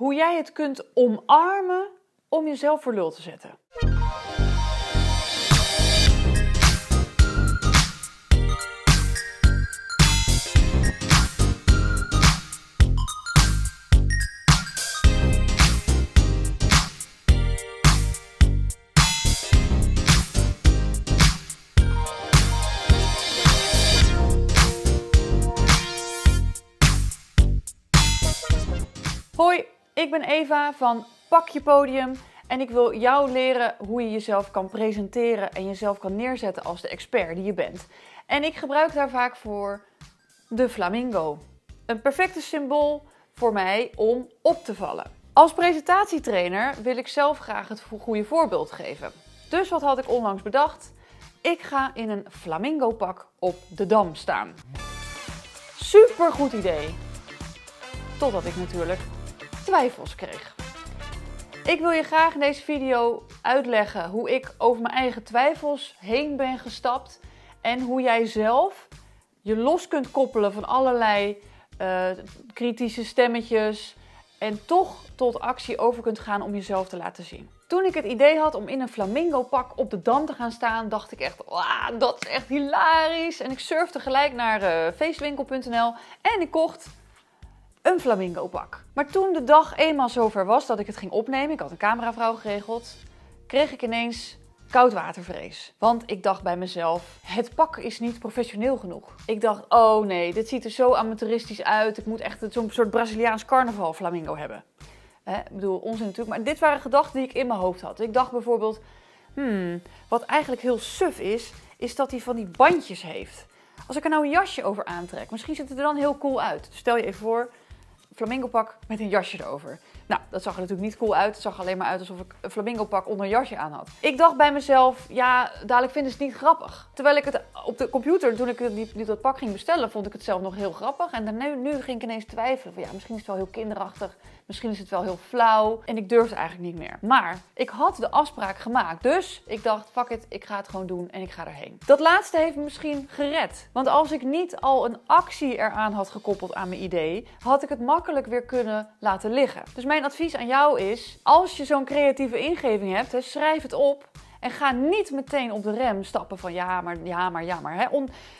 hoe jij het kunt omarmen om jezelf voor lul te zetten. Hoi, ik ben Eva van Pak je Podium en ik wil jou leren hoe je jezelf kan presenteren en jezelf kan neerzetten als de expert die je bent. En ik gebruik daar vaak voor de flamingo. Een perfecte symbool voor mij om op te vallen. Als presentatietrainer wil ik zelf graag het goede voorbeeld geven. Dus wat had ik onlangs bedacht? Ik ga in een flamingo pak op de dam staan. Super goed idee. Totdat ik natuurlijk twijfels kreeg. Ik wil je graag in deze video uitleggen hoe ik over mijn eigen twijfels heen ben gestapt en hoe jij zelf je los kunt koppelen van allerlei uh, kritische stemmetjes en toch tot actie over kunt gaan om jezelf te laten zien. Toen ik het idee had om in een flamingo pak op de dam te gaan staan, dacht ik echt, dat is echt hilarisch. En ik surfde gelijk naar uh, feestwinkel.nl en ik kocht een flamingo pak. Maar toen de dag eenmaal zover was dat ik het ging opnemen, ik had een cameravrouw geregeld, kreeg ik ineens koudwatervrees. Want ik dacht bij mezelf, het pak is niet professioneel genoeg. Ik dacht, oh nee, dit ziet er zo amateuristisch uit. Ik moet echt zo'n soort Braziliaans carnaval flamingo hebben. ik bedoel, onzin natuurlijk. Maar dit waren gedachten die ik in mijn hoofd had. Ik dacht bijvoorbeeld, hmm, wat eigenlijk heel suf is, is dat hij van die bandjes heeft. Als ik er nou een jasje over aantrek, misschien ziet het er dan heel cool uit. Stel je even voor, flamingo pak met een jasje erover. Nou, dat zag er natuurlijk niet cool uit. Het zag alleen maar uit alsof ik een flamingo pak onder een jasje aan had. Ik dacht bij mezelf, ja, dadelijk vinden ze het niet grappig. Terwijl ik het op de computer, toen ik die, dat pak ging bestellen, vond ik het zelf nog heel grappig. En nu, nu ging ik ineens twijfelen van, ja, misschien is het wel heel kinderachtig. Misschien is het wel heel flauw. En ik durfde eigenlijk niet meer. Maar ik had de afspraak gemaakt. Dus ik dacht, fuck it, ik ga het gewoon doen en ik ga erheen. Dat laatste heeft me misschien gered. Want als ik niet al een actie eraan had gekoppeld aan mijn idee, had ik het makkelijk weer kunnen laten liggen. Dus mijn advies aan jou is, als je zo'n creatieve ingeving hebt, schrijf het op. En ga niet meteen op de rem stappen van ja, maar, ja, maar, ja, maar. Hè.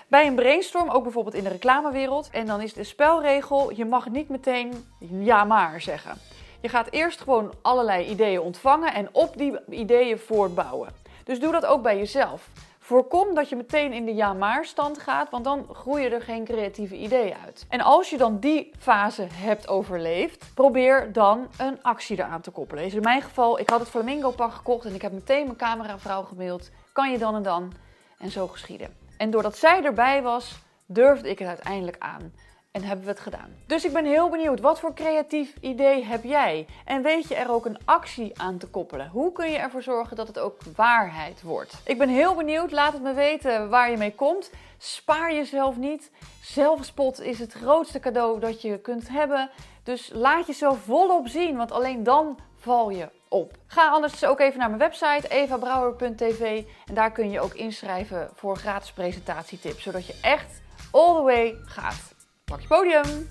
bij een brainstorm, ook bijvoorbeeld in de reclamewereld. En dan is de spelregel, je mag niet meteen ja, maar zeggen. Je gaat eerst gewoon allerlei ideeën ontvangen en op die ideeën voortbouwen. Dus doe dat ook bij jezelf. Voorkom dat je meteen in de ja-maar stand gaat, want dan groeien er geen creatieve ideeën uit. En als je dan die fase hebt overleefd, probeer dan een actie eraan te koppelen. In mijn geval, ik had het Flamingo pak gekocht en ik heb meteen mijn cameravrouw gemaild. Kan je dan en dan? En zo geschieden. En doordat zij erbij was, durfde ik het uiteindelijk aan en hebben we het gedaan. Dus ik ben heel benieuwd, wat voor creatief idee heb jij? En weet je er ook een actie aan te koppelen? Hoe kun je ervoor zorgen dat het ook waarheid wordt? Ik ben heel benieuwd, laat het me weten waar je mee komt. Spaar jezelf niet. Zelfspot is het grootste cadeau dat je kunt hebben. Dus laat jezelf volop zien, want alleen dan val je op. Ga anders ook even naar mijn website evabrouwer.tv en daar kun je ook inschrijven voor gratis presentatietips, zodat je echt all the way gaat. Pak je podium!